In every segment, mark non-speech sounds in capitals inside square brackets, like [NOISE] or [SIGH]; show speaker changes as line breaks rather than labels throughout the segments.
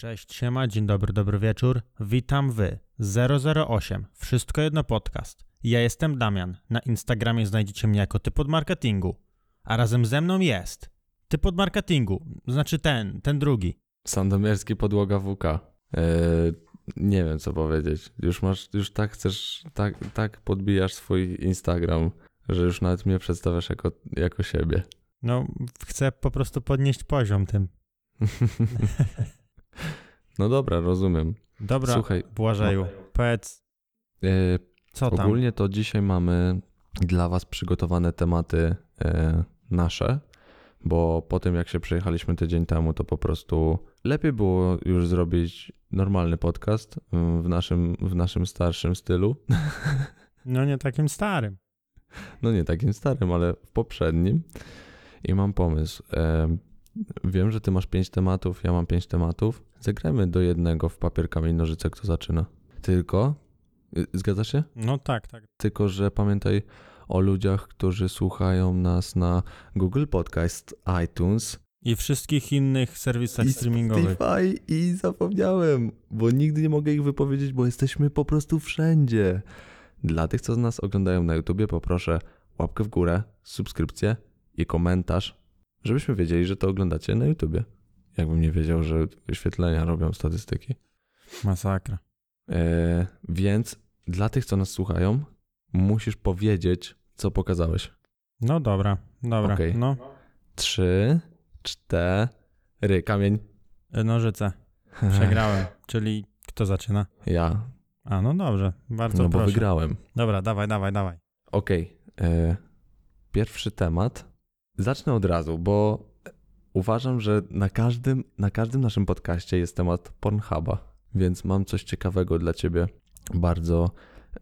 Cześć, siema, dzień dobry, dobry wieczór. Witam wy, 008, Wszystko Jedno Podcast. Ja jestem Damian, na Instagramie znajdziecie mnie jako typ od marketingu. A razem ze mną jest typ od marketingu, znaczy ten, ten drugi.
Sandomierski podłoga WK. Eee, nie wiem co powiedzieć. Już masz, już tak chcesz, tak, tak podbijasz swój Instagram, że już nawet mnie przedstawiasz jako, jako siebie.
No, chcę po prostu podnieść poziom tym. [LAUGHS]
no dobra, rozumiem.
Dobra,
Słuchaj,
Błażeju, powiedz,
Eee,
co tam?
ogólnie to dzisiaj mamy dla was przygotowane tematy e, nasze, bo po tym jak się przejechaliśmy tydzień temu, to po prostu lepiej było już zrobić normalny podcast mm, w naszym, w naszym starszym stylu. [LAUGHS]
No nie takim starym.
No nie takim starym, ale w poprzednim. I mam pomysł. Wiem, że ty masz pięć tematów, ja mam pięć tematów. Zagrajmy do jednego w papier, kamień, nożyce, kto zaczyna. Tylko, y, zgadzasz się?
No tak, tak.
Tylko, że pamiętaj o ludziach, którzy słuchają nas na Google Podcast, iTunes
I wszystkich innych serwisach
i
streamingowych.
Spotify i zapomniałem, bo nigdy nie mogę ich wypowiedzieć, bo jesteśmy po prostu wszędzie. Dla tych, co z nas oglądają na YouTubie, poproszę łapkę w górę, subskrypcję i komentarz, żebyśmy wiedzieli, że to oglądacie na YouTubie. Jakbym nie wiedział, że wyświetlenia robią statystyki.
Masakra.
E, więc dla tych, co nas słuchają, musisz powiedzieć, co pokazałeś.
No dobra, dobra.
Okej.
No,
Trzy, cztery, kamień.
y, nożyce. [LAUGHS] Przegrałem. Czyli kto zaczyna?
Ja,
A, no dobrze, bardzo
no bo
proszę.
wygrałem.
Dobra, dawaj, dawaj, dawaj.
Okej, e, pierwszy temat. Zacznę od razu, bo uważam, że na każdym, na każdym naszym podcaście jest temat Pornhuba, więc mam coś ciekawego dla ciebie. Bardzo,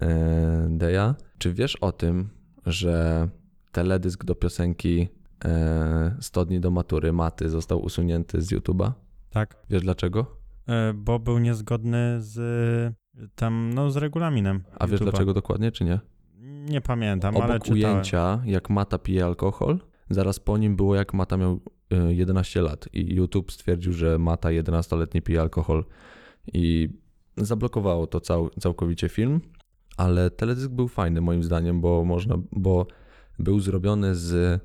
e, Deja. Czy wiesz o tym, że teledysk do piosenki e, 100 dni do matury Maty został usunięty z YouTube'a?
Tak.
Wiesz dlaczego?
Y, Bo był niezgodny z tam, no z regulaminem.
A wiesz dlaczego dokładnie, czy nie?
Nie pamiętam, ale
Obok
czytałem.
ujęcia, jak Mata pije alkohol, zaraz po nim było, jak Mata miał y, 11 lat i YouTube stwierdził, że Mata 11-letni pije alkohol i zablokowało to cał, całkowicie film, ale teledysk był fajny moim zdaniem, bo można, bo był zrobiony z,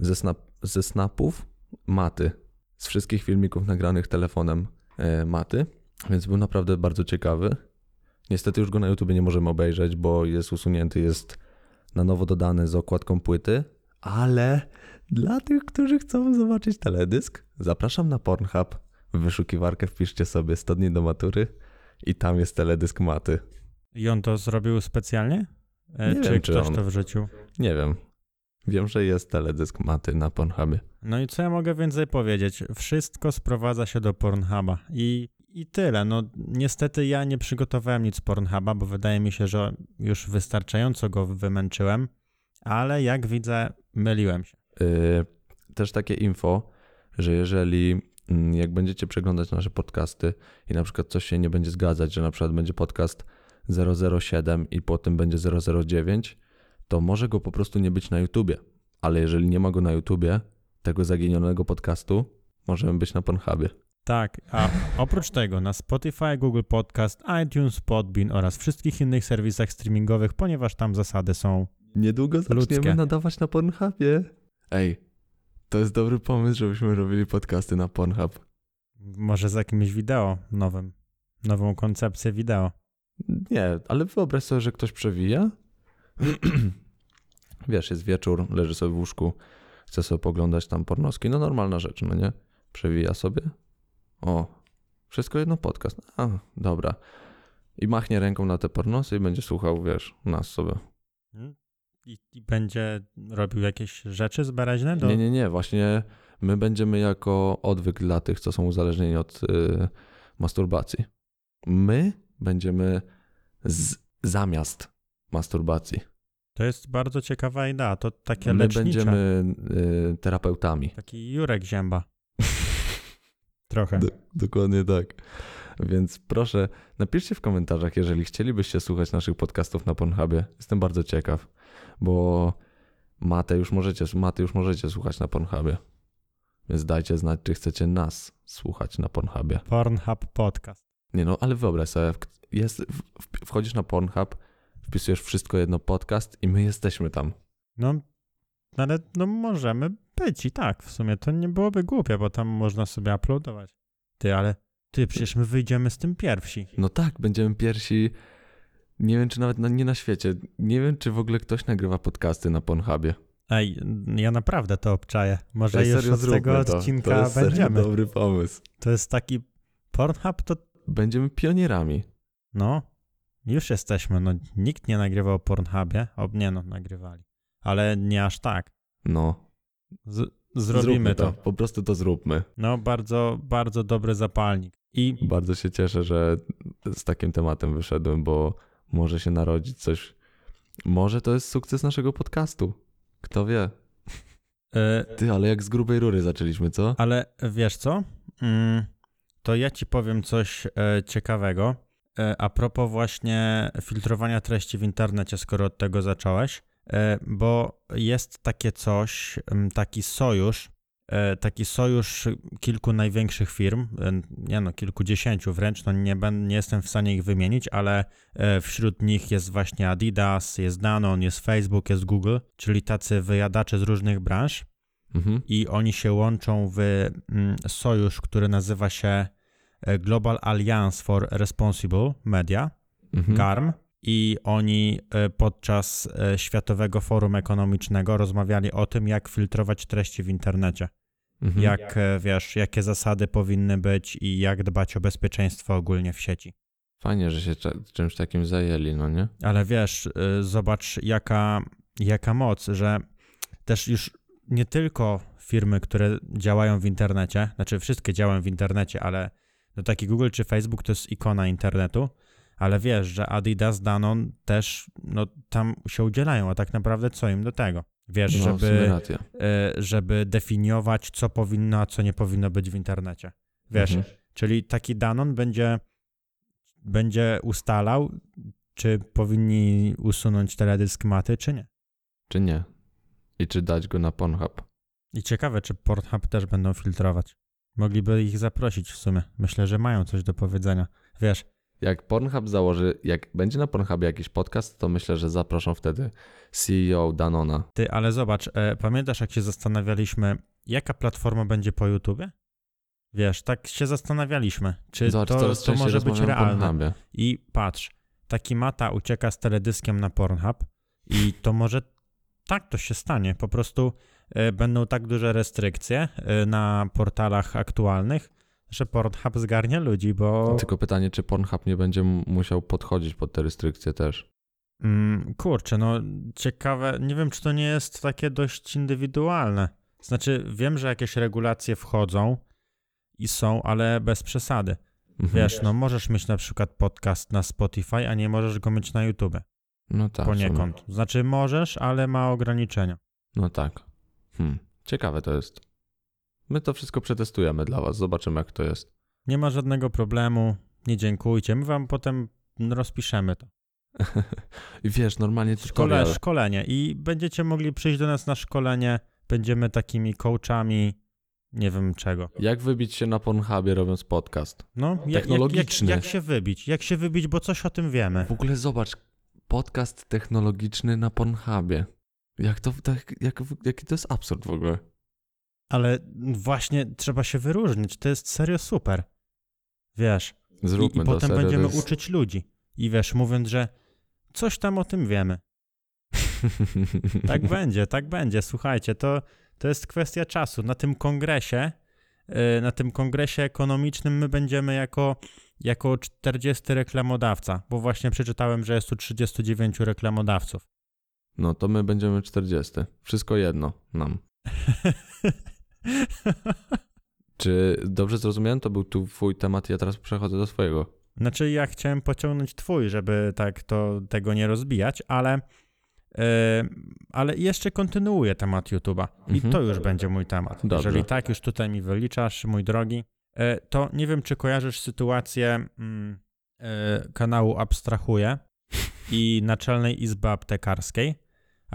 ze, snap, ze snapów Maty, z wszystkich filmików nagranych telefonem e, Maty, więc był naprawdę bardzo ciekawy. Niestety już go na YouTube nie możemy obejrzeć, bo jest usunięty, jest na nowo dodany z okładką płyty, ale dla tych, którzy chcą zobaczyć teledysk, zapraszam na Pornhub. W wyszukiwarkę wpiszcie sobie 100 dni do matury i tam jest teledysk maty.
I on to zrobił specjalnie? E,
Nie
czy
wiem, czy
ktoś
on-
to wrzucił?
Nie wiem. Wiem, że jest teledysk maty na Pornhubie.
No i co ja mogę więcej powiedzieć? Wszystko sprowadza się do Pornhuba i, i tyle. No niestety ja nie przygotowałem nic z Pornhuba, bo wydaje mi się, że już wystarczająco go wymęczyłem, ale jak widzę, myliłem się.
Yy, też takie info, że jeżeli mm, jak będziecie przeglądać nasze podcasty i na przykład coś się nie będzie zgadzać, że na przykład będzie podcast 007 i potem będzie 009, to może go po prostu nie być na YouTubie. Ale jeżeli nie ma go na YouTubie, tego zaginionego podcastu, możemy być na Pornhubie.
Tak, a oprócz tego na Spotify, Google Podcast, iTunes, Podbean oraz wszystkich innych serwisach streamingowych, ponieważ tam zasady są
Niedługo zaczniemy
Ludzkie.
nadawać na Pornhubie. Ej, to jest dobry pomysł, żebyśmy robili podcasty na Pornhub.
może z jakimś wideo nowym, nową koncepcję wideo.
Nie, ale wyobraź sobie, że ktoś przewija. [CLEARS THROAT] Wiesz, jest wieczór, leży sobie w łóżku, chce sobie poglądać tam pornoski. No normalna rzecz, no nie? Przewija sobie. O, wszystko jedno podcast. A, dobra. I machnie ręką na te pornosy i będzie słuchał, wiesz, nas sobie.
I, I będzie robił jakieś rzeczy zberaźne? Do...
Nie, nie, nie, właśnie my będziemy jako odwyk dla tych, co są uzależnieni od y, masturbacji. My będziemy z, zamiast masturbacji.
To jest bardzo ciekawa idea. To takie
My
lecznicze.
będziemy y, terapeutami.
Taki Jurek Zięba. [LAUGHS] Trochę.
Do, dokładnie tak. Więc proszę, napiszcie w komentarzach, jeżeli chcielibyście słuchać naszych podcastów na Pornhubie. Jestem bardzo ciekaw, bo Matę już możecie, Matę już możecie słuchać na Pornhubie. Więc dajcie znać, czy chcecie nas słuchać na Pornhubie.
Pornhub Podcast.
Nie no, ale wyobraź sobie, jest, wchodzisz na Pornhub, wpisujesz wszystko jedno podcast i my jesteśmy tam.
No, ale no możemy być i tak. W sumie to nie byłoby głupie, bo tam można sobie uploadować. Ty, ale ty, przecież my wyjdziemy z tym pierwsi.
No tak, będziemy pierwsi. Nie wiem, czy nawet na, nie na świecie. Nie wiem, czy w ogóle ktoś nagrywa podcasty na Pornhubie.
Ej, ja naprawdę to obczaję. Może
Ej,
już od tego
to.
odcinka
to jest serio
będziemy.
dobry pomysł.
To jest taki Pornhub to
Będziemy pionierami.
no już jesteśmy. No nikt nie nagrywał o Pornhubie. O nie no, nagrywali. Ale nie aż tak.
No.
Z, zrobimy
Zróbmy
to.
Po prostu to zróbmy.
No bardzo, bardzo dobry zapalnik. I
Bardzo się cieszę, że z takim tematem wyszedłem, bo może się narodzić coś. Może to jest sukces naszego podcastu. Kto wie?
e,
Ty, ale jak z grubej rury zaczęliśmy, co?
Ale wiesz co? Mm, to ja ci powiem coś e, ciekawego. E, a propos właśnie filtrowania treści w internecie, skoro od tego zacząłeś, bo jest takie coś, m, taki sojusz, taki sojusz kilku największych firm, e, nie no, kilkudziesięciu wręcz, no nie, ben, nie jestem w stanie ich wymienić, ale e, wśród nich jest właśnie Adidas, jest Danone, jest Facebook, jest Google, czyli tacy wyjadacze z różnych branż
Mhm.
i oni się łączą w mm, sojusz, który nazywa się e, Global Alliance for Responsible Media,
Mhm.
GARM, i oni e, podczas e, Światowego Forum Ekonomicznego rozmawiali o tym, jak filtrować treści w internecie.
Mhm.
Jak, e, wiesz, jakie zasady powinny być i jak dbać o bezpieczeństwo ogólnie w sieci.
Fajnie, że się czymś takim zajęli, no nie?
Ale wiesz, zobacz jaka, jaka moc, że też już nie tylko firmy, które działają w internecie, znaczy wszystkie działają w internecie, ale no taki Google czy Facebook to jest ikona internetu, ale wiesz, że Adidas, Danon też no, tam się udzielają, a tak naprawdę co im do tego? Wiesz,
No,
żeby, y, żeby definiować, co powinno, a co nie powinno być w internecie. Wiesz,
Mhm.
Czyli taki Danon będzie, będzie ustalał, czy powinni usunąć teledysk maty, czy nie.
Czy nie? I czy dać go na Pornhub?
I ciekawe, czy Pornhub też będą filtrować. Mogliby ich zaprosić w sumie. Myślę, że mają coś do powiedzenia. Wiesz,
Jak Pornhub założy, jak będzie na Pornhubie jakiś podcast, to myślę, że zaproszą wtedy CEO Danona.
ty, ale zobacz, e, pamiętasz jak się zastanawialiśmy, jaka platforma będzie po YouTubie? Wiesz, tak się zastanawialiśmy, czy
Zobacz,
to, to może być realne. I patrz, taki mata ucieka z teledyskiem na Pornhub i to może tak to się stanie. Po prostu e, będą tak duże restrykcje e, na portalach aktualnych, że Pornhub zgarnia ludzi, bo
Tylko pytanie, czy Pornhub nie będzie musiał podchodzić pod te restrykcje też.
mm, kurczę, no ciekawe, nie wiem czy to nie jest takie dość indywidualne. Znaczy wiem, że jakieś regulacje wchodzą i są, ale bez przesady.
Mhm.
Wiesz, no możesz mieć na przykład podcast na Spotify, a nie możesz go mieć na YouTube.
No tak.
Poniekąd. Znaczy możesz, ale ma ograniczenia.
No tak. Hmm. Ciekawe to jest. My to wszystko przetestujemy dla was, zobaczymy jak to jest.
Nie ma żadnego problemu, nie dziękujcie. My wam potem rozpiszemy to. [LAUGHS]
I wiesz, normalnie
Szkole,
tutorial.
szkolenie i będziecie mogli przyjść do nas na szkolenie. Będziemy takimi coachami, nie wiem czego.
Jak wybić się na Pornhubie robiąc podcast?
No, jak, jak, jak,
Technologiczny.
jak się wybić? Jak się wybić, bo coś o tym wiemy.
W ogóle zobacz, podcast technologiczny na Pornhubie. Jak to, tak, jak, jaki to jest absurd w ogóle.
Ale właśnie trzeba się wyróżnić. To jest serio super. Wiesz. I,
Zróbmy
i
to,
potem będziemy
jest...
uczyć ludzi. I wiesz, mówiąc, że coś tam o tym wiemy. [LAUGHS] Tak będzie, tak będzie. Słuchajcie, to, to jest kwestia czasu. Na tym kongresie, yy, na tym kongresie ekonomicznym my będziemy jako, jako 40 reklamodawca, bo właśnie przeczytałem, że jest tu 39 reklamodawców.
No to my będziemy 40. Wszystko jedno nam. [LAUGHS] [LAUGHS] Czy dobrze zrozumiałem? To był tu twój temat, ja teraz przechodzę do swojego.
Znaczy, ja chciałem pociągnąć twój, żeby tak to tego nie rozbijać, ale, yy, ale jeszcze kontynuuję temat YouTube'a. I
Mhm.
to już będzie mój temat.
Dobrze.
Jeżeli tak już tutaj mi wyliczasz, mój drogi, yy, to nie wiem, czy kojarzysz sytuację yy, kanału Abstrahuję i Naczelnej Izby Aptekarskiej.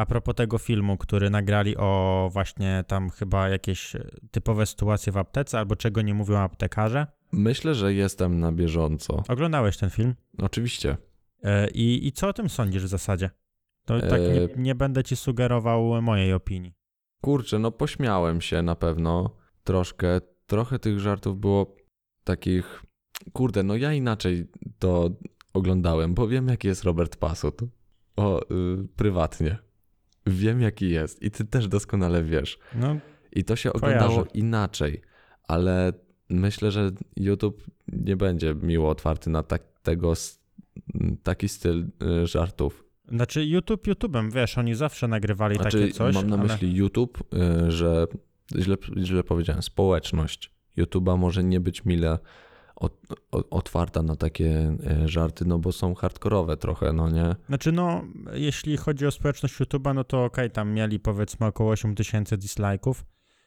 A propos tego filmu, który nagrali o właśnie tam chyba jakieś e, typowe sytuacje w aptece, albo czego nie mówią aptekarze.
Myślę, że jestem na bieżąco.
Oglądałeś ten film?
Oczywiście.
E, I, I co o tym sądzisz w zasadzie? To tak nie,
E,
nie będę ci sugerował mojej opinii.
Kurczę, no pośmiałem się na pewno troszkę. Trochę tych żartów było takich. Kurde, no ja inaczej to oglądałem, bo wiem, jaki jest Robert Pasut. O, y, prywatnie. Wiem, jaki jest. I ty też doskonale wiesz.
No,
I to się
Kojarzę.
oglądało inaczej, ale myślę, że YouTube nie będzie miło otwarty na tak, tego, taki styl y, żartów.
znaczy YouTube YouTube'em, wiesz, oni zawsze nagrywali
Znaczy,
takie coś,
mam na
ale...
myśli YouTube, y, że źle, źle powiedziałem, społeczność YouTube'a może nie być mile otwarta na takie y, żarty, no bo są hardkorowe trochę, no nie?
Znaczy, no, jeśli chodzi o społeczność YouTube'a, no to okej, tam mieli powiedzmy około 8 tysięcy dislike'ów,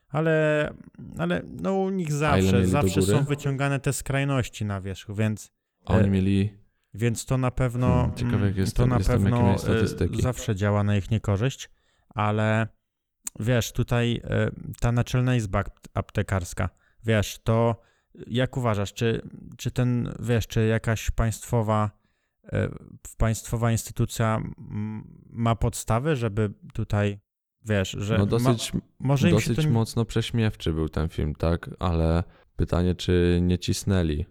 ale, ale no u nich zawsze, zawsze są wyciągane te skrajności na wierzch, więc,
A oni
E,
mieli,
więc to na pewno,
Hmm, ciekawe, jak
mm,
jest
to
to-
na pewno e, zawsze działa na ich niekorzyść, ale wiesz, tutaj e, ta naczelna izba ap- aptekarska, wiesz, to jak uważasz, czy, czy ten, wiesz, czy jakaś państwowa, e, państwowa instytucja ma podstawy, żeby tutaj, wiesz, że
no
ma,
dosyć,
może im się
dosyć mocno prześmiewczy był ten film, tak? Ale pytanie, czy nie cisnęli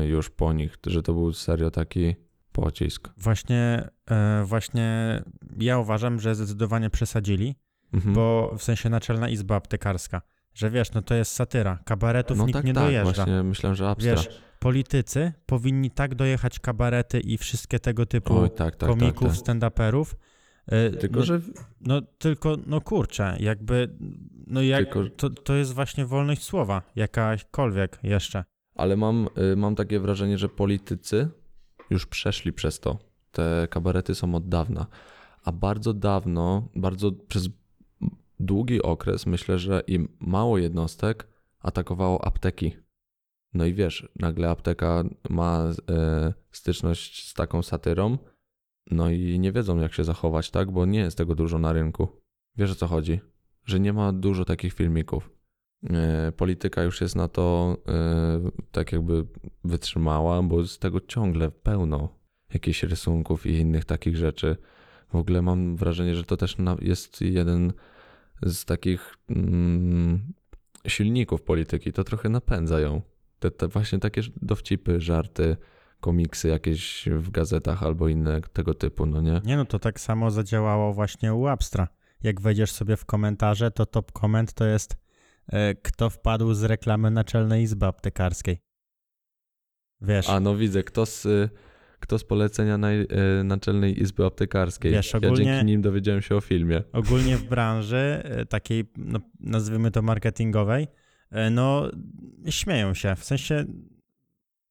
y, już po nich, że to był serio taki pocisk.
właśnie, e, właśnie ja uważam, że zdecydowanie przesadzili,
Mhm.
bo w sensie naczelna izba aptekarska, że wiesz, no to jest satyra, kabaretów
no
nikt
tak,
nie
tak,
dojeżdża.
właśnie myślałem, że abstra.
Wiesz, politycy powinni tak dojechać kabarety i wszystkie tego typu
Oj, tak, tak,
komików,
tak, tak.
stand-uperów. e,
Tylko,
no,
że
no tylko, no kurczę, jakby, no jak,
Tylko-
to, to jest właśnie wolność słowa, jakakolwiek jeszcze.
Ale mam, y, mam takie wrażenie, że politycy już przeszli przez to. Te kabarety są od dawna. A bardzo dawno, bardzo przez długi okres, myślę, że i mało jednostek atakowało apteki. No i wiesz, nagle apteka ma e, styczność z taką satyrą, no i nie wiedzą, jak się zachować, tak? Bo nie jest tego dużo na rynku. Wiesz o co chodzi? Że nie ma dużo takich filmików. E, polityka już jest na to e, tak jakby wytrzymała, bo z tego ciągle pełno jakichś rysunków i innych takich rzeczy. W ogóle mam wrażenie, że to też jest jeden z takich mm, silników polityki. To trochę napędza ją. Te, te właśnie takie dowcipy, żarty, komiksy jakieś w gazetach albo inne tego typu, no nie?
Nie no, to tak samo zadziałało właśnie u Abstra. Jak wejdziesz sobie w komentarze, to top koment to jest e, kto wpadł z reklamy Naczelnej Izby Aptekarskiej. Wiesz,
A no widzę, kto z, y, kto z polecenia naj, y, Naczelnej Izby Aptekarskiej.
Wiesz,
Ja
ogólnie-
dzięki nim dowiedziałem się o filmie.
ogólnie w branży e, takiej, no, nazwijmy to marketingowej, e, no śmieją się, w sensie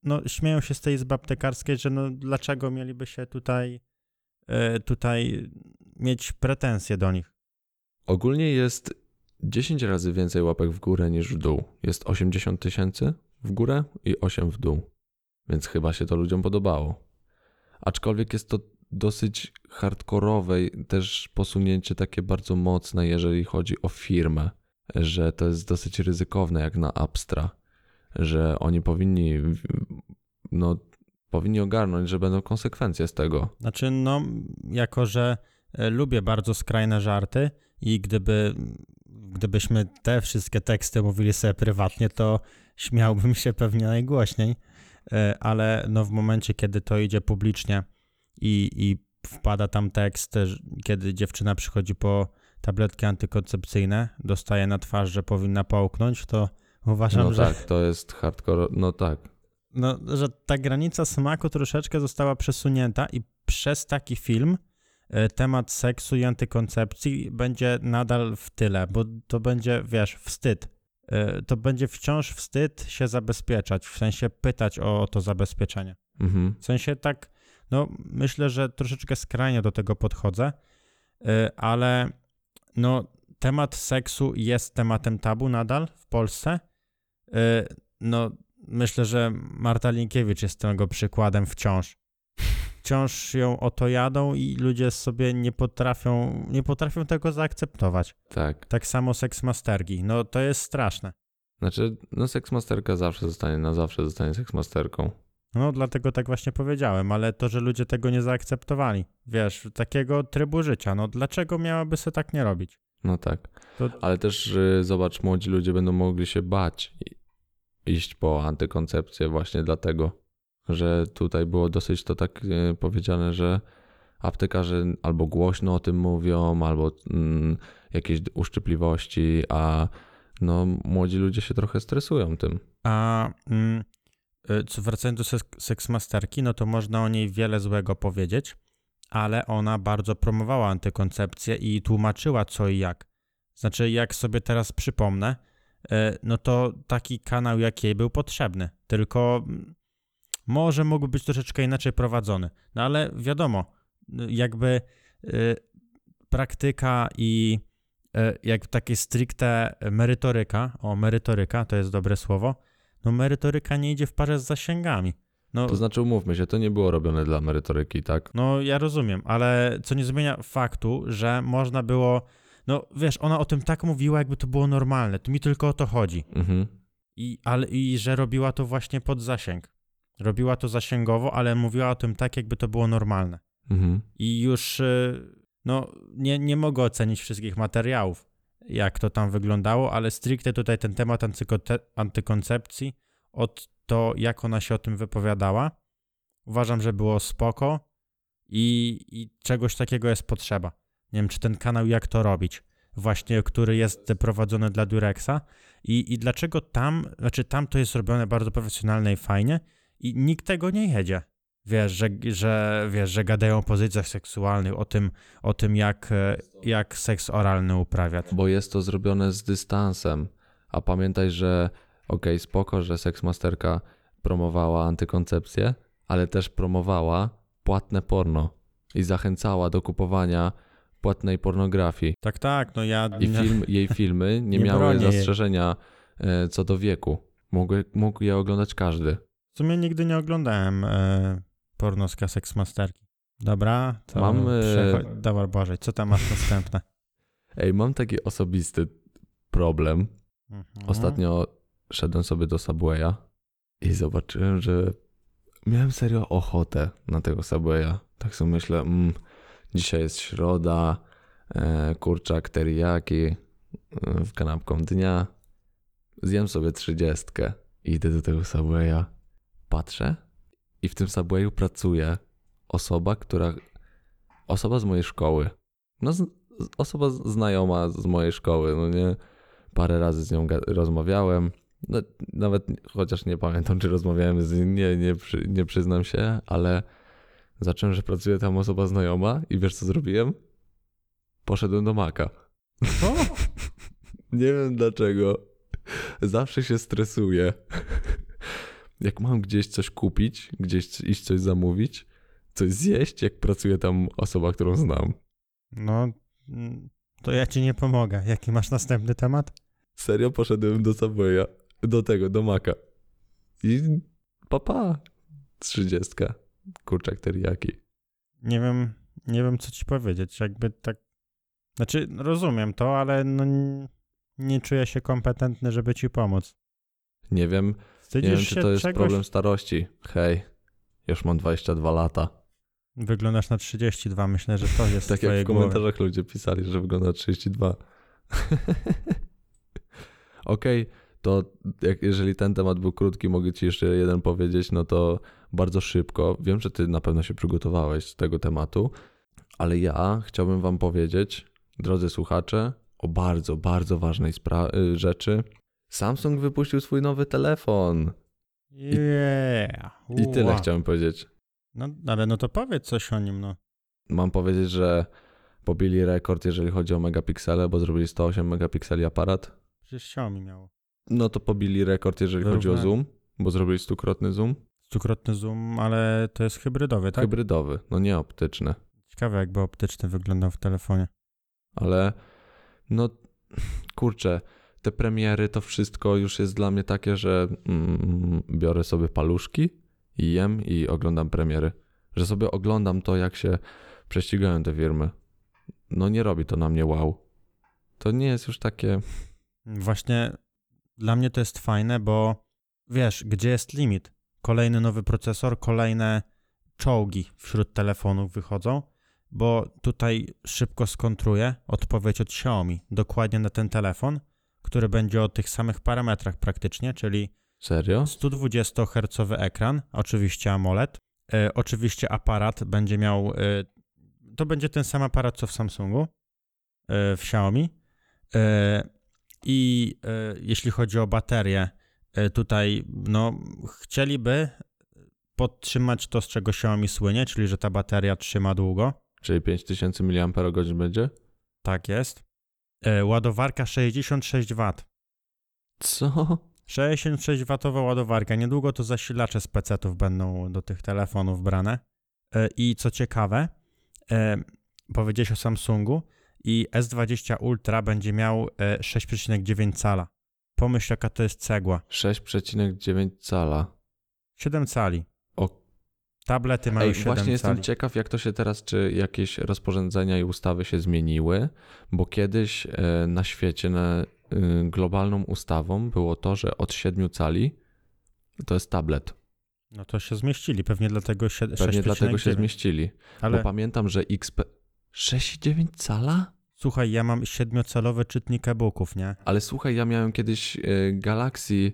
no śmieją się z tej izby aptekarskiej, że no dlaczego mieliby się tutaj e, tutaj mieć pretensje do nich.
Ogólnie jest 10 razy więcej łapek w górę niż w dół. Jest 80 tysięcy w górę i 8 w dół. Więc chyba się to ludziom podobało. Aczkolwiek jest to dosyć hardkorowe też posunięcie takie bardzo mocne, jeżeli chodzi o firmę, że to jest dosyć ryzykowne jak na Abstra, że oni powinni no powinni ogarnąć, że będą konsekwencje z tego.
Znaczy, no, jako że e, lubię bardzo skrajne żarty i gdyby, gdybyśmy te wszystkie teksty mówili sobie prywatnie, to śmiałbym się pewnie najgłośniej, ale no w momencie, kiedy to idzie publicznie i, i wpada tam tekst, kiedy dziewczyna przychodzi po tabletki antykoncepcyjne, dostaje na twarz, że powinna połknąć, to uważam,
No
że
tak, to jest hardcore, no tak.
no, że ta granica smaku troszeczkę została przesunięta i przez taki film e, temat seksu i antykoncepcji będzie nadal w tyle, bo to będzie, wiesz, wstyd. E, To będzie wciąż wstyd się zabezpieczać, w sensie pytać o to zabezpieczenie.
Mhm.
W sensie tak, no myślę, że troszeczkę skrajnie do tego podchodzę, e, ale no temat seksu jest tematem tabu nadal w Polsce. E, No myślę, że Marta Linkiewicz jest tego przykładem wciąż. Wciąż ją oto jadą i ludzie sobie nie potrafią, nie potrafią tego zaakceptować.
Tak.
Tak samo seksmasterki. No to jest straszne.
Znaczy, no seksmasterka zawsze zostanie, na zawsze zostanie seksmasterką.
No dlatego tak właśnie powiedziałem, ale to, że ludzie tego nie zaakceptowali. Wiesz, takiego trybu życia. No dlaczego miałaby się tak nie robić?
No tak.
To-
Ale też y, zobacz, młodzi ludzie będą mogli się bać iść po antykoncepcję właśnie dlatego, że tutaj było dosyć to tak y, powiedziane, że aptekarze albo głośno o tym mówią, albo mm, jakieś uszczypliwości, a no młodzi ludzie się trochę stresują tym.
A mm, co wracając do seks- seksmasterki, no to można o niej wiele złego powiedzieć, ale ona bardzo promowała antykoncepcję i tłumaczyła co i jak. Znaczy, jak sobie teraz przypomnę, y, no to taki kanał jak jej był potrzebny, tylko mm, może mógł być troszeczkę inaczej prowadzony. No ale wiadomo, jakby y, praktyka i y, jak takie stricte merytoryka, o merytoryka to jest dobre słowo, no merytoryka nie idzie w parze z zasięgami. No,
To znaczy, umówmy się, to nie było robione dla merytoryki, tak?
no ja rozumiem, ale co nie zmienia faktu, że można było, no wiesz, ona o tym tak mówiła, jakby to było normalne, to mi tylko o to chodzi.
Mhm.
I, ale, I że robiła to właśnie pod zasięg. Robiła to zasięgowo, ale mówiła o tym tak, jakby to było normalne.
Mhm.
I już, y, no, nie, nie mogę ocenić wszystkich materiałów, jak to tam wyglądało, ale stricte tutaj ten temat antykoncepcji, od to, jak ona się o tym wypowiadała, uważam, że było spoko i, i czegoś takiego jest potrzeba. Nie wiem, czy ten kanał, jak to robić, właśnie, który jest prowadzony dla Durexa i, i dlaczego tam, znaczy tam to jest robione bardzo profesjonalnie i fajnie i nikt tego nie jedzie. Wiesz, że, że, wiesz, że gadają o pozycjach seksualnych, o tym, o tym jak, e, jak seks oralny uprawiać.
Bo jest to zrobione z dystansem. A pamiętaj, że okej, spoko, że seksmasterka promowała antykoncepcję, ale też promowała płatne porno i zachęcała do kupowania płatnej pornografii.
Tak, tak, no ja...
I film, jej [LAUGHS] filmy nie,
Nie
miały
jej.
zastrzeżenia e, co do wieku. Mógł, mógł je oglądać każdy.
W sumie nigdy nie oglądałem e, pornoska seksmasterki. Dobra, to
Mam, e,
przecho- Dobra, Boże, co tam masz następne? [LAUGHS]
Ej, mam taki osobisty problem.
Mhm.
Ostatnio szedłem sobie do Subwaya i zobaczyłem, że miałem serio ochotę na tego Subwaya. Tak sobie myślę, mm, dzisiaj jest środa, e, kurczak teriyaki e, w kanapką dnia. Zjem sobie trzydziestkę i idę do tego Subwaya. Patrzę i w tym Subwayu pracuje osoba, która... Osoba z mojej szkoły. No, z, osoba znajoma z mojej szkoły, no nie? Parę razy z nią rozmawiałem. No, nawet chociaż nie pamiętam, czy rozmawiałem z nią, nie, nie, przy, nie przyznam się, ale zacząłem, że pracuje tam osoba znajoma i wiesz co zrobiłem? Poszedłem do Maka.
Co? [LAUGHS]
Nie wiem dlaczego. Zawsze się stresuję. Jak mam gdzieś coś kupić, gdzieś iść coś zamówić, coś zjeść, jak pracuje tam osoba, którą znam.
No, to ja ci nie pomogę. Jaki masz następny temat?
Serio poszedłem do Subwaya, do tego, do Maka. I papa, trzydziestka, kurczak teriyaki.
Nie wiem, nie wiem co ci powiedzieć. Jakby tak. Znaczy, rozumiem to, ale no, nie czuję się kompetentny, żeby ci pomóc.
Nie wiem, nie
Wstydzisz
wiem,
się
czy to jest
czegoś?
problem starości. Hej, już mam 22 lata.
Wyglądasz na 32, myślę, że to jest [LAUGHS]
Tak jak w komentarzach ludzie pisali, że wygląda na 32. [LAUGHS] Okej, to jak, jeżeli ten temat był krótki, mogę ci jeszcze jeden powiedzieć, no to bardzo szybko. Wiem, że ty na pewno się przygotowałeś z tego tematu, ale ja chciałbym wam powiedzieć, drodzy słuchacze, o bardzo, bardzo ważnej y, rzeczy. Samsung wypuścił swój nowy telefon.
Yeah.
I tyle
Ua.
chciałem powiedzieć.
No, ale no to powiedz coś o nim, no.
Mam powiedzieć, że pobili rekord, jeżeli chodzi o megapiksele, bo zrobili 108 megapikseli aparat.
Przecież Xiaomi miało.
No to pobili rekord, jeżeli chodzi o zoom, bo zrobili stukrotny zoom.
Stukrotny zoom, ale to jest hybrydowy, tak?
Hybrydowy, no nie optyczny.
Ciekawe, jakby optyczny wyglądał w telefonie.
Ale no kurczę, te premiery to wszystko już jest dla mnie takie, że mm, biorę sobie paluszki i jem i oglądam premiery. Że sobie oglądam to, jak się prześcigają te firmy. No nie robi to na mnie wow. To nie jest już takie.
Właśnie dla mnie to jest fajne, bo wiesz, gdzie jest limit? Kolejny nowy procesor, kolejne czołgi wśród telefonów wychodzą, bo tutaj szybko skontruję odpowiedź od Xiaomi dokładnie na ten telefon, który będzie o tych samych parametrach praktycznie, czyli
Serio?
120 Hz ekran, oczywiście AMOLED. E, oczywiście aparat będzie miał. E, to będzie ten sam aparat co w Samsungu, e, w Xiaomi. E, I e, jeśli chodzi o baterię, e, tutaj no, chcieliby podtrzymać to, z czego Xiaomi słynie, czyli że ta bateria trzyma długo.
Czyli 5000 mAh będzie?
Tak jest. E, ładowarka 66 W.
Co?
66W ładowarka. Niedługo to zasilacze z PC-ów będą do tych telefonów brane. E, I co ciekawe, e, powiedziałeś o Samsungu i S20 Ultra będzie miał e, 6,9 cala. Pomyśl, jaka to jest cegła.
6,9 cala.
7 cali. Tablety mają
Ej,
7
właśnie jestem
cali.
ciekaw, jak to się teraz, czy jakieś rozporządzenia i ustawy się zmieniły, bo kiedyś e, na świecie na, y, globalną ustawą było to, że od 7 cali to jest tablet.
No to się zmieścili, pewnie dlatego się,
Pewnie dlatego się
6,9.
zmieścili.
Ale
Bo pamiętam, że XP... 6,9 cala?
słuchaj, ja mam 7-calowy czytnik e-booków, nie?
Ale słuchaj, ja miałem kiedyś e, Galaxy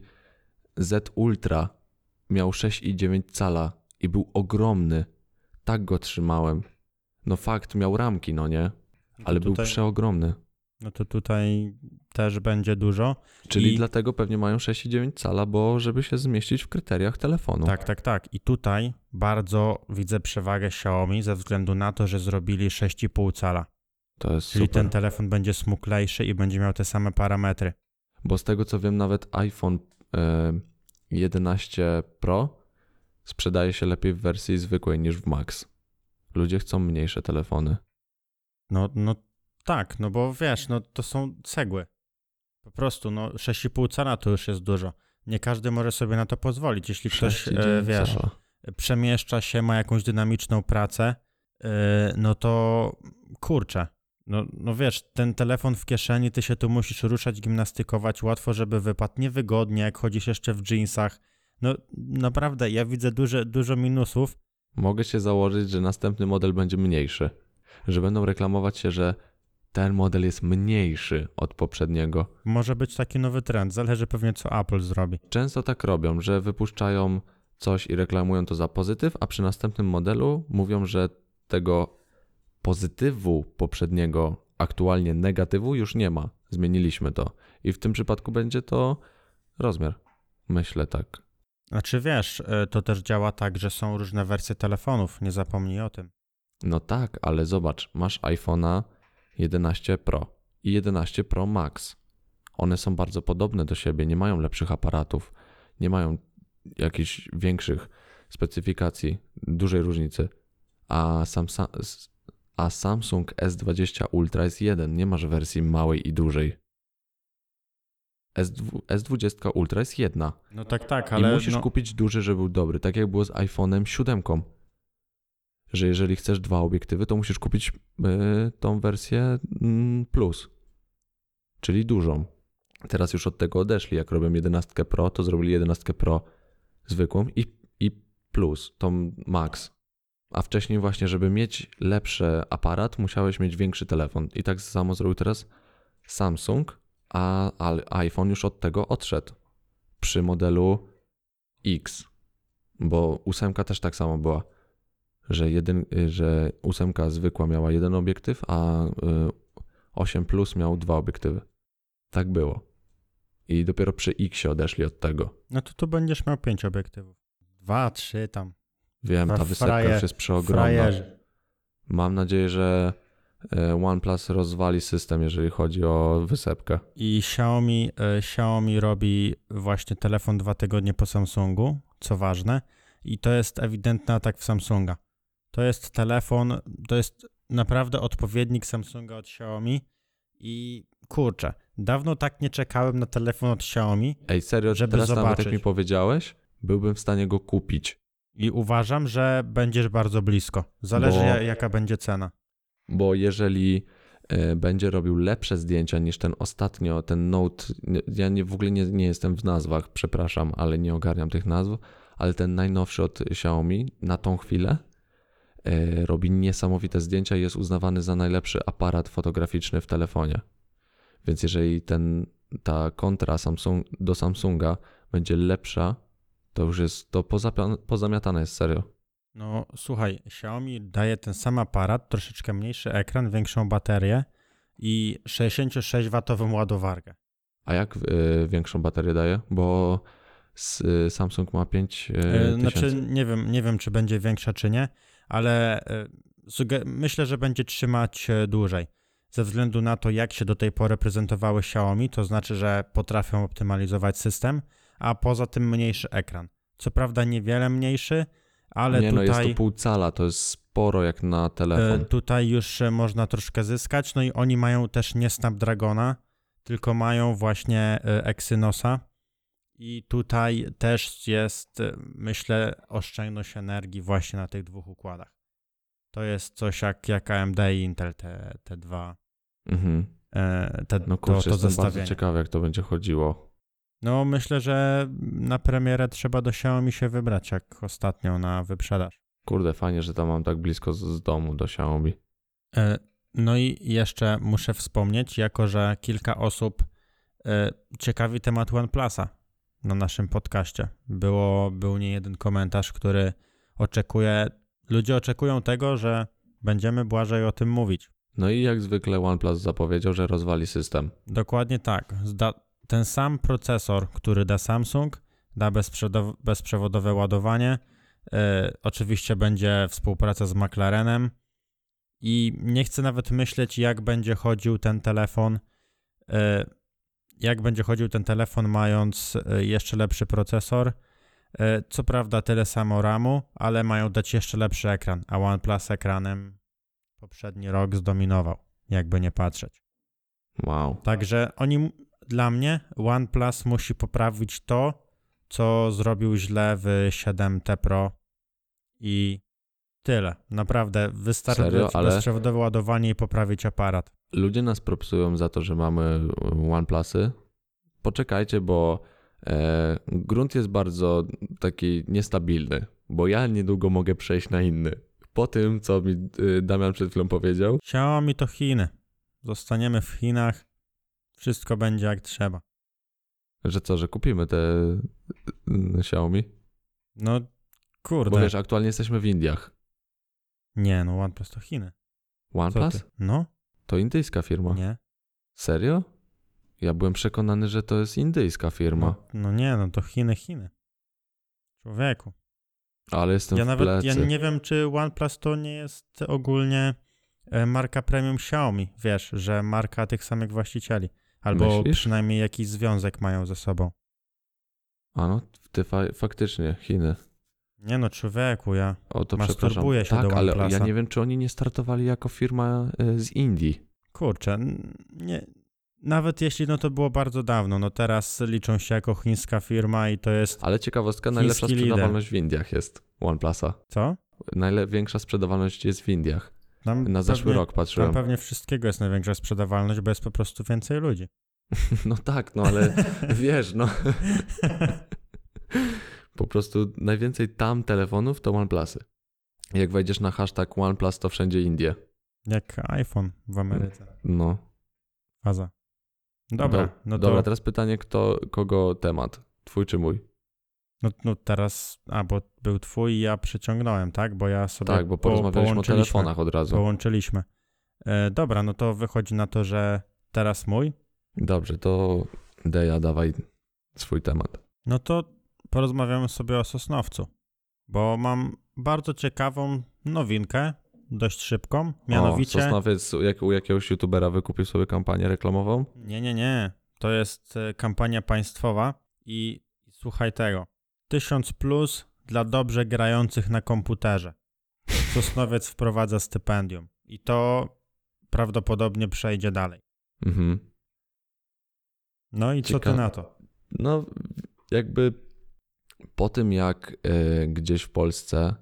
Z Ultra. Miał 6,9 cala i był ogromny. Tak go trzymałem. No fakt, miał ramki, no nie?
No
Ale był
tutaj,
przeogromny.
No to tutaj też będzie dużo.
Czyli
I-
dlatego pewnie mają 6,9 cala, bo żeby się zmieścić w kryteriach telefonu.
Tak, tak, tak. I tutaj bardzo widzę przewagę Xiaomi ze względu na to, że zrobili 6,5 cala.
To jest
Czyli
super.
ten telefon będzie smuklejszy i będzie miał te same parametry.
Bo z tego co wiem, nawet iPhone e, 11 Pro sprzedaje się lepiej w wersji zwykłej niż w Max. Ludzie chcą mniejsze telefony.
No, no tak, no bo wiesz, no to są cegły. Po prostu, no 6,5 cala to już jest dużo. Nie każdy może sobie na to pozwolić. Jeśli ktoś,
6,9
e, wiesz,
cala.
przemieszcza się, ma jakąś dynamiczną pracę, e, no to kurczę. No, no wiesz, ten telefon w kieszeni, ty się tu musisz ruszać, gimnastykować, łatwo, żeby wypadł, niewygodnie, jak chodzisz jeszcze w jeansach. No naprawdę, ja widzę duże, dużo minusów.
Mogę się założyć, że następny model będzie mniejszy. Że będą reklamować się, że ten model jest mniejszy od poprzedniego.
Może być taki nowy trend, zależy pewnie co Apple zrobi.
Często tak robią, że wypuszczają coś i reklamują to za pozytyw, a przy następnym modelu mówią, że tego pozytywu poprzedniego, aktualnie negatywu już nie ma. Zmieniliśmy to. I w tym przypadku będzie to rozmiar. Myślę tak.
Znaczy wiesz, e, to też działa tak, że są różne wersje telefonów, nie zapomnij o tym.
No tak, ale zobacz, masz iPhone'a 11 Pro i 11 Pro Max. One są bardzo podobne do siebie, nie mają lepszych aparatów, nie mają jakichś większych specyfikacji, dużej różnicy. A, Samsa- a Samsung S20 Ultra jest jeden, nie masz wersji małej i dużej. S2, S20 Ultra jest jedna.
No tak, tak, ale
I musisz
no,
kupić duży, żeby był dobry. Tak jak było z iPhone'em 7. Że jeżeli chcesz dwa obiektywy, to musisz kupić y, tą wersję mm, plus. Czyli dużą. Teraz już od tego odeszli. Jak robią 11 Pro, to zrobili 11 Pro zwykłą i, i plus, tą Max. A wcześniej właśnie, żeby mieć lepszy aparat, musiałeś mieć większy telefon. I tak samo zrobił teraz Samsung, a, a iPhone już od tego odszedł przy modelu X, bo ósemka też tak samo była, że, jeden, y, że ósemka zwykła miała jeden obiektyw, a y, 8 Plus miał dwa obiektywy. Tak było. I dopiero przy X odeszli od tego.
no to tu będziesz miał pięć obiektywów. Dwa, trzy tam.
Wiem, ta wysepka już jest przeogromna.
Frajerzy.
Mam nadzieję, że OnePlus rozwali system, jeżeli chodzi o wysepkę.
I Xiaomi, e, Xiaomi robi właśnie telefon dwa tygodnie po Samsungu, co ważne. I to jest ewidentny atak w Samsunga. To jest telefon, to jest naprawdę odpowiednik Samsunga od Xiaomi. I kurczę, dawno tak nie czekałem na telefon od Xiaomi.
Ej, serio,
Żeby
teraz nawet
zobaczyć.
jak mi powiedziałeś, byłbym w stanie go kupić.
I uważam, że będziesz bardzo blisko. Zależy
Bo-
ja- jaka będzie cena.
Bo jeżeli e, będzie robił lepsze zdjęcia niż ten ostatnio, ten Note, ja nie, w ogóle nie, nie jestem w nazwach, przepraszam, ale nie ogarniam tych nazw, ale ten najnowszy od Xiaomi na tą chwilę e, robi niesamowite zdjęcia i jest uznawany za najlepszy aparat fotograficzny w telefonie. Więc jeżeli ten, ta kontra Samsung, do Samsunga będzie lepsza, to już jest, to pozamiatane jest serio.
No słuchaj, Xiaomi daje ten sam aparat, troszeczkę mniejszy ekran, większą baterię i 66W ładowarkę.
A jak y, większą baterię daje? Bo s, y, Samsung ma 5 y,
E, Znaczy nie wiem, nie wiem czy będzie większa czy nie, ale e, suge- myślę, że będzie trzymać e, dłużej. Ze względu na to, jak się do tej pory prezentowały Xiaomi, to znaczy, że potrafią optymalizować system, a poza tym mniejszy ekran. Co prawda niewiele mniejszy, ale
nie, no jest
tutaj,
to pół cala, to jest sporo jak na
e,
telefon.
tutaj już e, można troszkę zyskać. No i oni mają też nie Snapdragona, tylko mają właśnie e, Exynosa. I tutaj też jest, e, myślę, oszczędność energii właśnie na tych dwóch układach. To jest coś jak, jak AMD i Intel, te, te dwa,
Mhm.
e, te,
No
to,
kurczę,
to
jestem bardzo ciekawy jak to będzie chodziło.
No myślę, że na premierę trzeba do Xiaomi się wybrać, jak ostatnio na wyprzedaż.
Kurde, fajnie, że tam mam tak blisko z, z domu do Xiaomi.
E, No i jeszcze muszę wspomnieć, jako że kilka osób e, ciekawi temat OnePlusa na naszym podcaście. Było, był nie jeden komentarz, który oczekuje, ludzie oczekują tego, że będziemy Błażej o tym mówić.
No i jak zwykle OnePlus zapowiedział, że rozwali system.
Dokładnie tak. Zda, ten sam procesor, który da Samsung, da bezprzewodowe ładowanie. E, oczywiście będzie współpraca z McLarenem. I nie chcę nawet myśleć, jak będzie chodził ten telefon. E, jak będzie chodził ten telefon, mając e, jeszcze lepszy procesor. Co prawda, tyle samo RAMu, ale mają dać jeszcze lepszy ekran. A OnePlus ekranem poprzedni rok zdominował, jakby nie patrzeć.
Wow.
Także oni, dla mnie, OnePlus musi poprawić to, co zrobił źle w 7T Pro i tyle. Naprawdę, wystarczy
Serio? Ale-
bezprzewodowe ładowanie i poprawić aparat.
Ludzie nas propsują za to, że mamy OnePlusy. Poczekajcie, bo e, grunt jest bardzo taki niestabilny, bo ja niedługo mogę przejść na inny. Po tym, co mi y, Damian przed chwilą powiedział,
Xiaomi to Chiny. Zostaniemy w Chinach, wszystko będzie jak trzeba.
że co, że kupimy te y, Xiaomi?
No, kurde.
Bo wiesz, aktualnie jesteśmy w Indiach.
Nie, no OnePlus to Chiny.
OnePlus?
No,
To indyjska firma.
nie.
Serio? Ja byłem przekonany, że to jest indyjska firma,
No, no nie, no to Chiny, Chiny. Człowieku.
ale jestem
Ja
w
nawet
plecy.
ja nie wiem, czy OnePlus to nie jest ogólnie e, marka premium Xiaomi. Wiesz, że marka tych samych właścicieli. Albo
Myślisz?
przynajmniej jakiś związek mają ze sobą.
A no, ty fa- faktycznie, Chiny.
Nie no, człowieku, ja.
O to
Masturbuję się
tak,
do
ale ja nie wiem, czy oni nie startowali jako firma y, z Indii.
Kurczę, nie. Nawet jeśli no to było bardzo dawno, no teraz liczą się jako chińska firma i to jest.
Ale ciekawostka, najlepsza
Chiński lider.
sprzedawalność w Indiach jest OnePlusa.
Co?
Największa sprzedawalność jest w Indiach.
Tam
Na zeszły
pewnie,
rok
Tam
patrzyłem.
pewnie wszystkiego jest największa sprzedawalność, bo jest po prostu więcej ludzi. [LAUGHS]
No tak, no ale [LAUGHS] wiesz, no. Po prostu najwięcej tam telefonów to OnePlusy. Jak wejdziesz na hashtag OnePlus, to wszędzie Indie.
Jak iPhone w Ameryce.
No.
Faza. Dobra,
Do-
no to.
Dobra, teraz pytanie, kto, kogo temat? Twój czy mój?
No, no teraz, a bo był twój i ja przyciągnąłem, tak? Bo ja sobie
Tak, bo
po-
porozmawialiśmy o
połączyliśmy,
telefonach od razu.
Połączyliśmy. E, dobra, no to wychodzi na to, że teraz mój.
Dobrze, to Deja, dawaj swój temat.
No to porozmawiamy sobie o Sosnowcu, bo mam bardzo ciekawą nowinkę, dość szybką, mianowicie...
O, Sosnowiec jak, u jakiegoś youtubera wykupił sobie kampanię reklamową?
Nie, nie, nie. To jest e, kampania państwowa i słuchaj tego. 1000 plus dla dobrze grających na komputerze. Sosnowiec wprowadza stypendium i to prawdopodobnie przejdzie dalej.
Mhm.
No i co ty
Ciekawe.
na to?
No, jakby Po tym, jak y, gdzieś w Polsce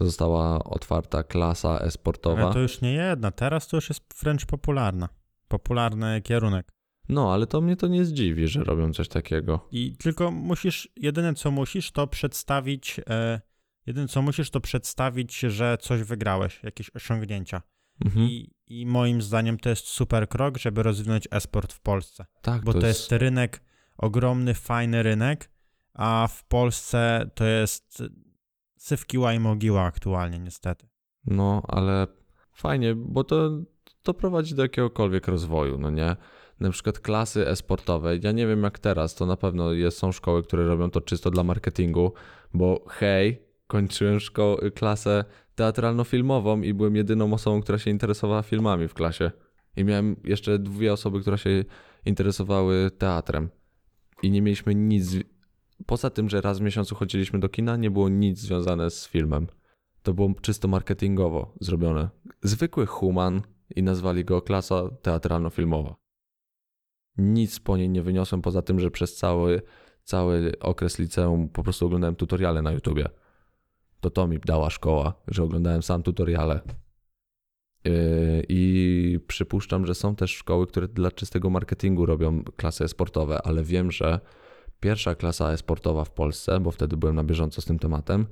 została otwarta klasa e-sportowa.
Ale to już nie jedna, teraz to już jest wręcz popularna. Popularny kierunek.
No, ale to mnie to nie zdziwi, że robią coś takiego.
I tylko musisz, jedyne co musisz, to przedstawić, e, jedyne co musisz, to przedstawić, że coś wygrałeś, jakieś osiągnięcia.
Mhm.
I, I moim zdaniem to jest super krok, żeby rozwinąć e-sport w Polsce.
tak,
Bo to, jest rynek, ogromny, fajny rynek, a w Polsce to jest sywkiła i mogiła aktualnie, niestety.
No, ale fajnie, bo to, to prowadzi do jakiegokolwiek rozwoju, no nie? Na przykład klasy e-sportowe. Ja nie wiem jak teraz, to na pewno jest, są szkoły, które robią to czysto dla marketingu, bo hej, kończyłem szko- klasę teatralno-filmową i byłem jedyną osobą, która się interesowała filmami w klasie. I miałem jeszcze dwie osoby, które się interesowały teatrem. I nie mieliśmy nic. Poza tym, że raz w miesiącu chodziliśmy do kina, nie było nic związane z filmem. To było czysto marketingowo zrobione. Zwykły human i nazwali go klasa teatralno-filmowa. Nic po niej nie wyniosłem poza tym, że przez cały, cały okres liceum po prostu oglądałem tutoriale na YouTubie. To to mi dała szkoła, że oglądałem sam tutoriale. Yy, I przypuszczam, że są też szkoły, które dla czystego marketingu robią klasy e-sportowe, ale wiem, że pierwsza klasa e-sportowa w Polsce, bo wtedy byłem na bieżąco z tym tematem,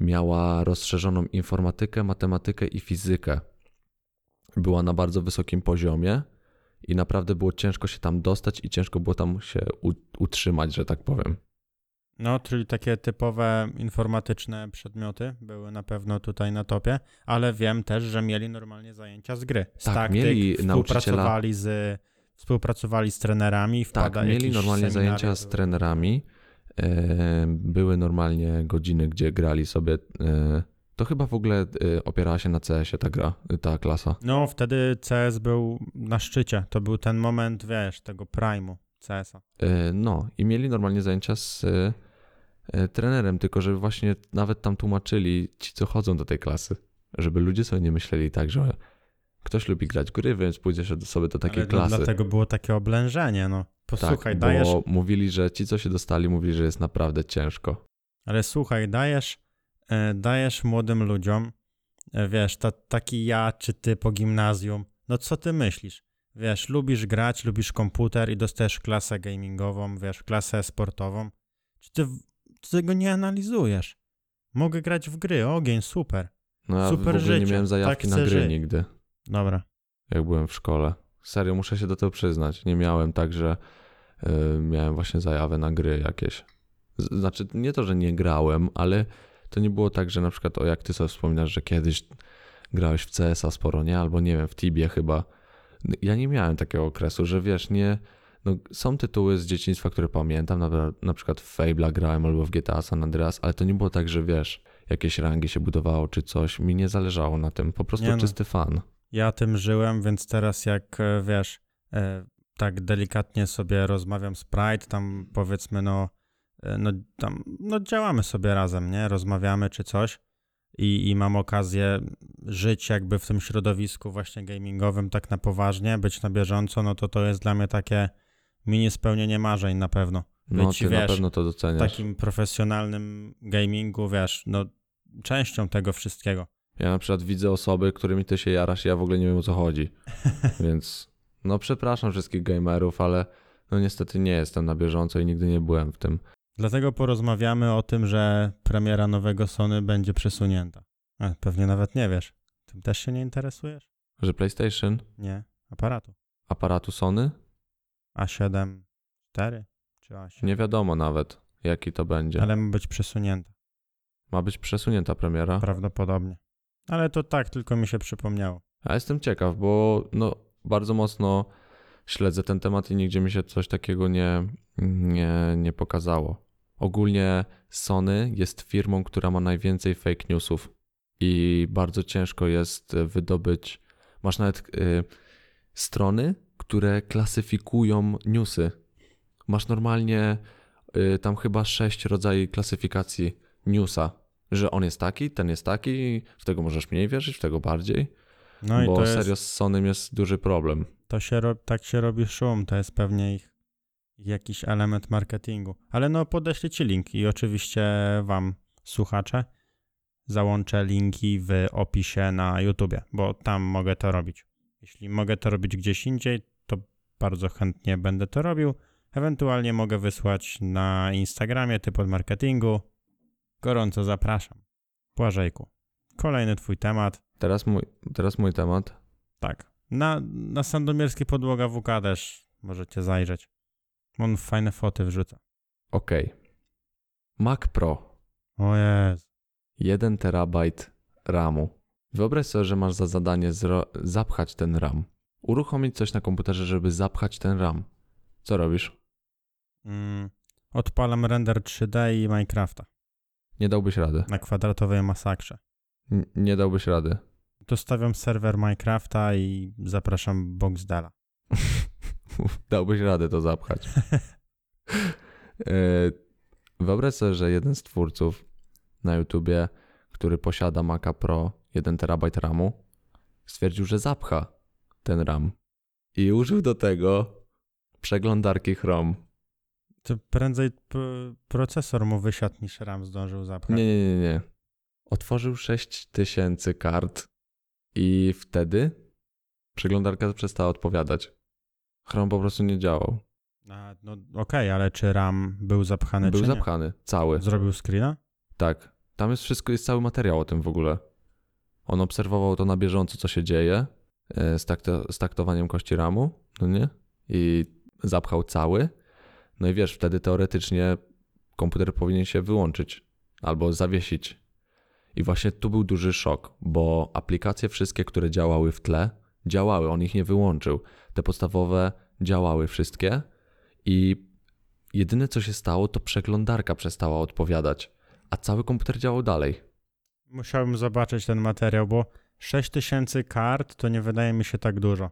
miała rozszerzoną informatykę, matematykę i fizykę. Była na bardzo wysokim poziomie i naprawdę było ciężko się tam dostać i ciężko było tam się utrzymać, że tak powiem.
No, czyli takie typowe informatyczne przedmioty były na pewno tutaj na topie, ale wiem też, że mieli normalnie zajęcia z gry. Z
Tak,
taktyk,
mieli
współpracowali z współpracowali z trenerami, wpada
Tak, mieli normalnie zajęcia z trenerami. E, Były normalnie godziny, gdzie grali sobie. To chyba w ogóle e, opierała się na CS-ie ta gra, ta klasa.
No, wtedy CS był na szczycie. To był ten moment, wiesz, tego primu CS-a.
E, No i mieli normalnie zajęcia z trenerem, tylko że właśnie nawet tam tłumaczyli ci, co chodzą do tej klasy, żeby ludzie sobie nie myśleli tak, że ktoś lubi grać gry, więc pójdzie się do- sobie do takiej
Ale no,
klasy.
dlatego było takie oblężenie, no. Posłuchaj,
tak,
dajesz,
bo mówili, że ci, co się dostali, mówili, że jest naprawdę ciężko.
ale słuchaj, dajesz, dajesz młodym ludziom, e, wiesz, ta, taki ja czy ty po gimnazjum, no co ty myślisz? Wiesz, lubisz grać, lubisz komputer i dostajesz klasę gamingową, wiesz, klasę sportową. Czy ty, ty tego nie analizujesz? Mogę grać w gry, ogień, super.
No ja
Super
w ogóle nie
życie,
miałem zajawki
tak
na gry
żyć.
nigdy.
Dobra.
jak byłem w szkole. Serio, muszę się do tego przyznać. Nie miałem tak, że y, miałem właśnie zajawę na gry jakieś. Znaczy, nie to, że nie grałem, ale to nie było tak, że na przykład, o jak ty sobie wspominasz, że kiedyś grałeś w CS-a sporo, nie? Albo nie wiem, w Tibie chyba. Ja nie miałem takiego okresu, że wiesz, nie... No, są tytuły z dzieciństwa, które pamiętam, na, na przykład w Fable'a grałem albo w GTA San Andreas, ale to nie było tak, że wiesz, jakieś rangi się budowało czy coś. Mi nie zależało na tym, po prostu
Nie no.
czysty fan.
Ja tym żyłem, więc teraz jak e, wiesz, e, tak delikatnie sobie rozmawiam z Pride, tam powiedzmy, no, no, tam, no działamy sobie razem, nie? Rozmawiamy czy coś i, i mam okazję żyć jakby w tym środowisku właśnie gamingowym tak na poważnie, być na bieżąco, no to to jest dla mnie takie mini spełnienie marzeń na pewno.
No,
Być,
ty na
wiesz,
pewno to
W
doceniasz.
takim profesjonalnym gamingu, wiesz, no częścią tego wszystkiego.
Ja na przykład widzę osoby, którymi ty się jarasz, ja w ogóle nie wiem o co chodzi. [LAUGHS] Więc no przepraszam wszystkich gamerów, ale no niestety nie jestem na bieżąco i nigdy nie byłem w tym.
Dlatego porozmawiamy o tym, że premiera nowego Sony będzie przesunięta. A, pewnie nawet nie wiesz. Tym też się nie interesujesz?
Że PlayStation,
Nie. Aparatu.
aparatu Sony,
A7 4 czy A7?
nie wiadomo nawet jaki to będzie.
Ale ma być przesunięta.
Ma być przesunięta premiera.
Prawdopodobnie. Ale to tak, tylko mi się przypomniało.
A jestem ciekaw, bo no bardzo mocno śledzę ten temat i nigdzie mi się coś takiego nie, nie, nie pokazało. Ogólnie Sony jest firmą, która ma najwięcej fake newsów i bardzo ciężko jest wydobyć. Masz nawet y, strony, które klasyfikują newsy. Masz normalnie y, tam chyba sześć rodzajów klasyfikacji newsa, że on jest taki, ten jest taki, w tego możesz mniej wierzyć, w tego bardziej.
No i
bo
to jest,
serio z Sonym jest duży problem.
to się tak się robi szum, to jest pewnie ich, jakiś element marketingu. Ale no podeślę ci link i oczywiście wam, słuchacze, załączę linki w opisie na YouTubie, bo tam mogę to robić. Jeśli mogę to robić gdzieś indziej, to bardzo chętnie będę to robił. Ewentualnie mogę wysłać na Instagramie typ od marketingu. Gorąco zapraszam. Błażejku, kolejny twój temat.
Teraz mój, teraz mój temat.
Tak. Na, na sandomierskiej podłoga WK też możecie zajrzeć. On fajne foty wrzuca.
Okej. Mac Pro.
O Jezu.
1 terabajt RAMu. Wyobraź sobie, że masz za zadanie zro- zapchać ten RAM. Uruchomić coś na komputerze, żeby zapchać ten RAM. Co robisz?
Mm, odpalam render 3D i Minecrafta
Nie dałbyś rady.
na kwadratowej masakrze.
N- nie dałbyś rady.
To stawiam serwer Minecrafta i zapraszam Boxdela. [LAUGHS] [LAUGHS]
dałbyś radę to zapchać. E, Wyobraź sobie, że jeden z twórców na YouTubie, który posiada Maca Pro 1 terabajt RAMu, stwierdził, że zapcha ten RAM i użył do tego przeglądarki Chrome.
To prędzej procesor mu wysiadł niż RAM zdążył zapchać.
Nie, nie, nie, nie. Otworzył 6000 kart i wtedy przeglądarka przestała odpowiadać. Chrome po prostu nie działał.
A, no okej, ale czy RAM był zapchany
Był
czy nie?
zapchany, cały.
Zrobił screena?
Tak. Tam jest wszystko, jest cały materiał o tym w ogóle. On obserwował to na bieżąco, co się dzieje e, z, takto, z taktowaniem kości ramu, no nie? I zapchał cały. No i wiesz, wtedy teoretycznie komputer powinien się wyłączyć albo zawiesić. I właśnie tu był duży szok, bo aplikacje wszystkie, które działały w tle, działały, on ich nie wyłączył. Te podstawowe działały wszystkie i jedyne co się stało, to przeglądarka przestała odpowiadać a cały komputer działał dalej.
Musiałbym zobaczyć ten materiał, bo 6000 kart to nie wydaje mi się tak dużo.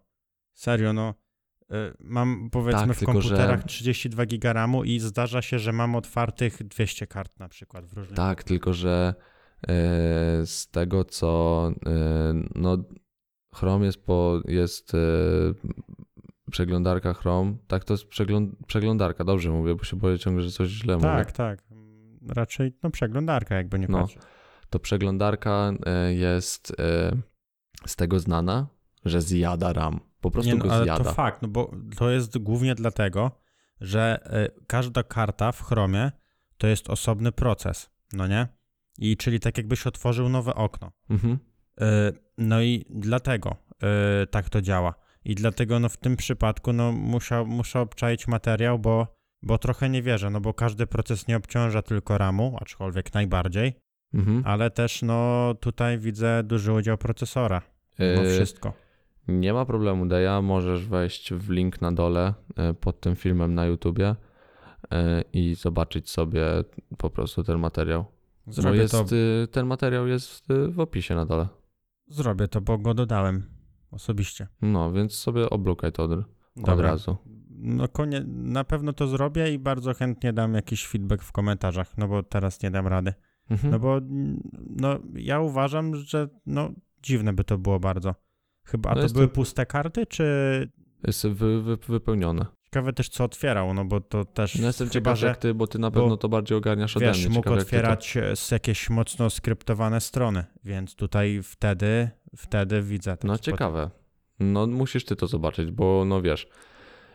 Serio, no. y, Mam powiedzmy
Tak,
w
tylko że-
komputerach 32 giga RAMu i zdarza się, że mam otwartych 200 kart na przykład w różnych.
Tak, tylko że e, z tego co e, no Chrome jest po jest e, przeglądarka Chrome, tak to jest przegląd, przeglądarka, dobrze mówię, bo się boję ciągle, że coś źle mówię.
Tak, tak. Raczej no przeglądarka, jakby nie
No. To przeglądarka e, jest e, z tego znana, że zjada RAM. Po prostu
Nie, no,
go
ale
zjada.
to fakt, no bo to jest głównie dlatego, że każda karta w Chromie to jest osobny proces, no nie? I czyli tak jakbyś otworzył nowe okno.
Mhm.
Y, No i dlatego y, tak to działa. I dlatego no w tym przypadku no musiał, muszę obczaić materiał, bo, bo trochę nie wierzę, no bo każdy proces nie obciąża tylko ramu, aczkolwiek najbardziej,
Mhm.
ale też no tutaj widzę duży udział procesora. No
E,
wszystko.
Nie ma problemu, Deja. Możesz wejść w link na dole e, pod tym filmem na YouTubie e, i zobaczyć sobie po prostu ten materiał. Bo
Zrobię,
jest,
to,
y, ten materiał jest y, w opisie na dole.
Zrobię to, bo go dodałem osobiście.
No, więc sobie oblukaj to od, od razu.
No konie, na pewno to zrobię i bardzo chętnie dam jakiś feedback w komentarzach, no bo teraz nie dam rady.
Mhm.
No bo no, ja uważam, że no, dziwne by to było bardzo. Chyba, a
No
to były
to-
puste karty, czy
Jest wy, wy, wypełnione.
Ciekawe też co otwierał, no bo to też
No jestem
chyba,
ciekaw
że
jak ty, bo ty na
bo,
pewno to bardziej ogarniasz ode
wiesz,
mnie.
mógł
Ciekawe, ty to-
otwierać e, z jakieś mocno skryptowane strony, więc tutaj wtedy, wtedy widzę.
No ciekawe. No musisz ty to zobaczyć, bo no wiesz,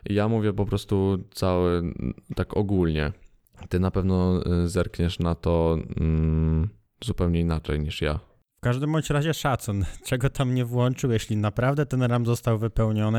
ja mówię po prostu cały, tak ogólnie. Ty na pewno y, zerkniesz na to mm, zupełnie inaczej niż ja.
W każdym bądź razie szacun, [LAUGHS] czego tam nie włączył, jeśli naprawdę ten RAM został wypełniony,